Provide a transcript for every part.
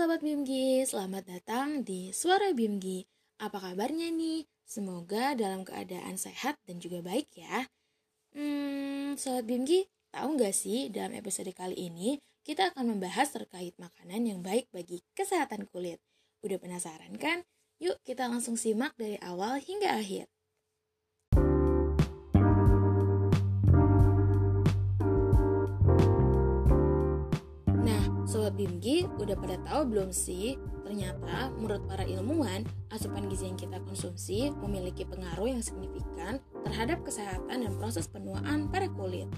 Sobat Bimgi, selamat datang di Suara Bimgi. Apa kabarnya nih? Semoga dalam keadaan sehat dan juga baik ya. Hmm, Sobat Bimgi, tahu nggak sih dalam episode kali ini kita akan membahas terkait makanan yang baik bagi kesehatan kulit. Udah penasaran kan? Yuk kita langsung simak dari awal hingga akhir. Bimgi, udah pada tahu belum sih? Ternyata menurut para ilmuwan, asupan gizi yang kita konsumsi memiliki pengaruh yang signifikan terhadap kesehatan dan proses penuaan pada kulit.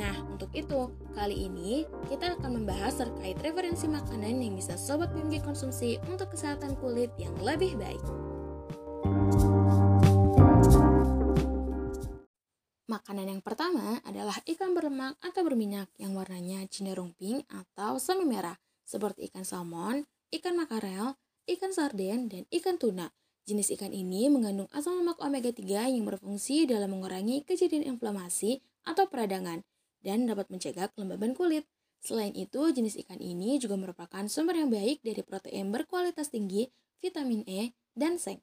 Nah, untuk itu, kali ini kita akan membahas terkait referensi makanan yang bisa Sobat Bimgi konsumsi untuk kesehatan kulit yang lebih baik. Makanan yang pertama adalah ikan berlemak atau berminyak yang warnanya cenderung pink atau semi merah, seperti ikan salmon, ikan makarel, ikan sarden, dan ikan tuna. Jenis ikan ini mengandung asam lemak omega 3 yang berfungsi dalam mengurangi kejadian inflamasi atau peradangan dan dapat mencegah kelembaban kulit. Selain itu, jenis ikan ini juga merupakan sumber yang baik dari protein berkualitas tinggi, vitamin E, dan seng.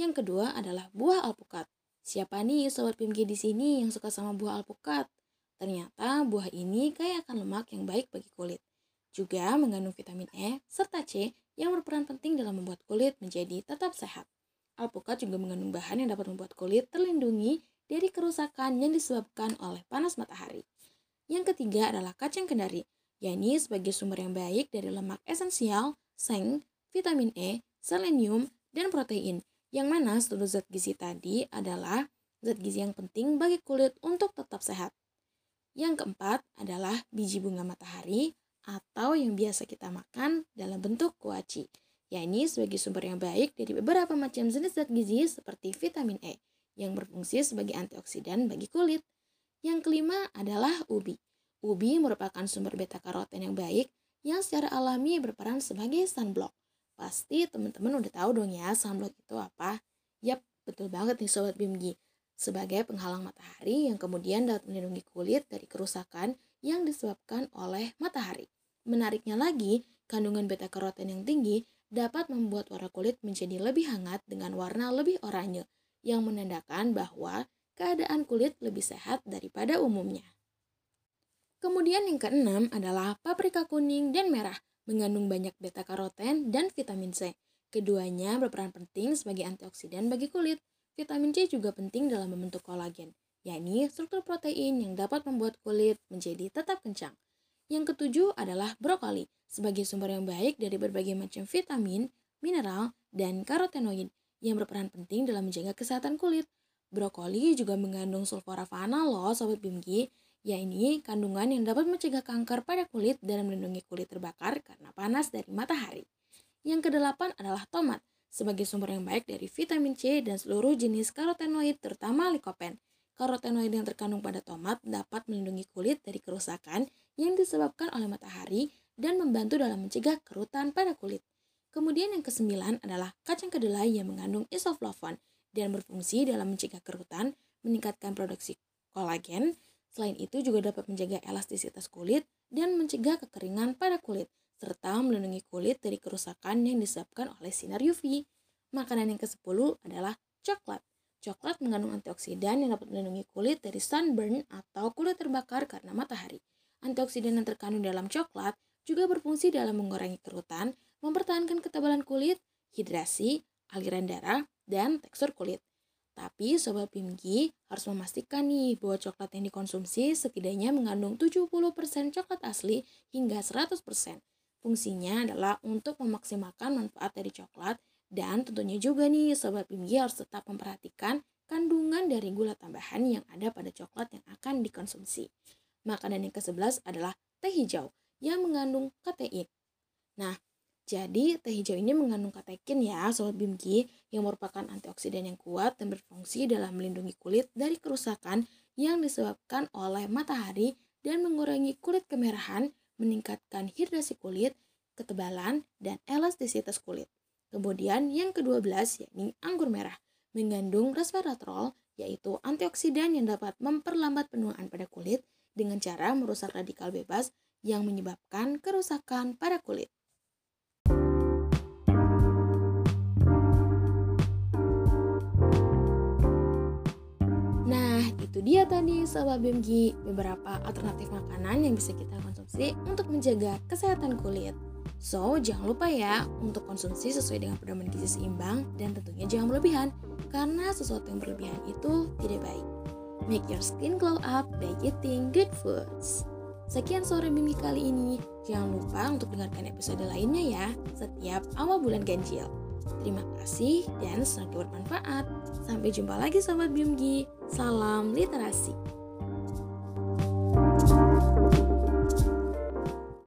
Yang kedua adalah buah alpukat. Siapa nih sobat PMG di sini yang suka sama buah alpukat? Ternyata buah ini kaya akan lemak yang baik bagi kulit. Juga mengandung vitamin E serta C yang berperan penting dalam membuat kulit menjadi tetap sehat. Alpukat juga mengandung bahan yang dapat membuat kulit terlindungi dari kerusakan yang disebabkan oleh panas matahari. Yang ketiga adalah kacang kendari, yakni sebagai sumber yang baik dari lemak esensial, seng, vitamin E, selenium, dan protein yang mana seluruh zat gizi tadi adalah zat gizi yang penting bagi kulit untuk tetap sehat. Yang keempat adalah biji bunga matahari atau yang biasa kita makan dalam bentuk kuaci, yakni sebagai sumber yang baik dari beberapa macam jenis zat gizi seperti vitamin E yang berfungsi sebagai antioksidan bagi kulit. Yang kelima adalah ubi. Ubi merupakan sumber beta karoten yang baik yang secara alami berperan sebagai sunblock Pasti teman-teman udah tahu dong ya sunblock itu apa. Yap, betul banget nih Sobat Bimgi. Sebagai penghalang matahari yang kemudian dapat melindungi kulit dari kerusakan yang disebabkan oleh matahari. Menariknya lagi, kandungan beta karoten yang tinggi dapat membuat warna kulit menjadi lebih hangat dengan warna lebih oranye, yang menandakan bahwa keadaan kulit lebih sehat daripada umumnya. Kemudian yang keenam adalah paprika kuning dan merah mengandung banyak beta karoten dan vitamin C. Keduanya berperan penting sebagai antioksidan bagi kulit. Vitamin C juga penting dalam membentuk kolagen, yakni struktur protein yang dapat membuat kulit menjadi tetap kencang. Yang ketujuh adalah brokoli, sebagai sumber yang baik dari berbagai macam vitamin, mineral, dan karotenoid yang berperan penting dalam menjaga kesehatan kulit. Brokoli juga mengandung sulforafana loh sobat bimgi yaitu kandungan yang dapat mencegah kanker pada kulit dan melindungi kulit terbakar karena panas dari matahari. Yang kedelapan adalah tomat, sebagai sumber yang baik dari vitamin C dan seluruh jenis karotenoid terutama likopen. Karotenoid yang terkandung pada tomat dapat melindungi kulit dari kerusakan yang disebabkan oleh matahari dan membantu dalam mencegah kerutan pada kulit. Kemudian yang kesembilan adalah kacang kedelai yang mengandung isoflavon dan berfungsi dalam mencegah kerutan, meningkatkan produksi kolagen, Selain itu juga dapat menjaga elastisitas kulit dan mencegah kekeringan pada kulit, serta melindungi kulit dari kerusakan yang disebabkan oleh sinar UV. Makanan yang ke-10 adalah coklat. Coklat mengandung antioksidan yang dapat melindungi kulit dari sunburn atau kulit terbakar karena matahari. Antioksidan yang terkandung dalam coklat juga berfungsi dalam mengurangi kerutan, mempertahankan ketebalan kulit, hidrasi, aliran darah, dan tekstur kulit. Tapi Sobat Pimki harus memastikan nih bahwa coklat yang dikonsumsi setidaknya mengandung 70% coklat asli hingga 100%. Fungsinya adalah untuk memaksimalkan manfaat dari coklat dan tentunya juga nih Sobat Pimki harus tetap memperhatikan kandungan dari gula tambahan yang ada pada coklat yang akan dikonsumsi. Makanan yang ke-11 adalah teh hijau yang mengandung katein. Nah, jadi, teh hijau ini mengandung katekin ya, Sobat Bimki, yang merupakan antioksidan yang kuat dan berfungsi dalam melindungi kulit dari kerusakan yang disebabkan oleh matahari dan mengurangi kulit kemerahan, meningkatkan hidrasi kulit, ketebalan, dan elastisitas kulit. Kemudian yang ke-12 yakni anggur merah, mengandung resveratrol, yaitu antioksidan yang dapat memperlambat penuaan pada kulit dengan cara merusak radikal bebas yang menyebabkan kerusakan pada kulit. Dia tadi Sobat BMG, beberapa alternatif makanan yang bisa kita konsumsi untuk menjaga kesehatan kulit. So, jangan lupa ya untuk konsumsi sesuai dengan pedoman gizi seimbang dan tentunya jangan berlebihan karena sesuatu yang berlebihan itu tidak baik. Make your skin glow up by eating good foods. Sekian sore Mimi kali ini. Jangan lupa untuk dengarkan episode lainnya ya, setiap awal bulan ganjil. Terima kasih dan semoga bermanfaat. Sampai jumpa lagi Sobat BMG. Salam literasi.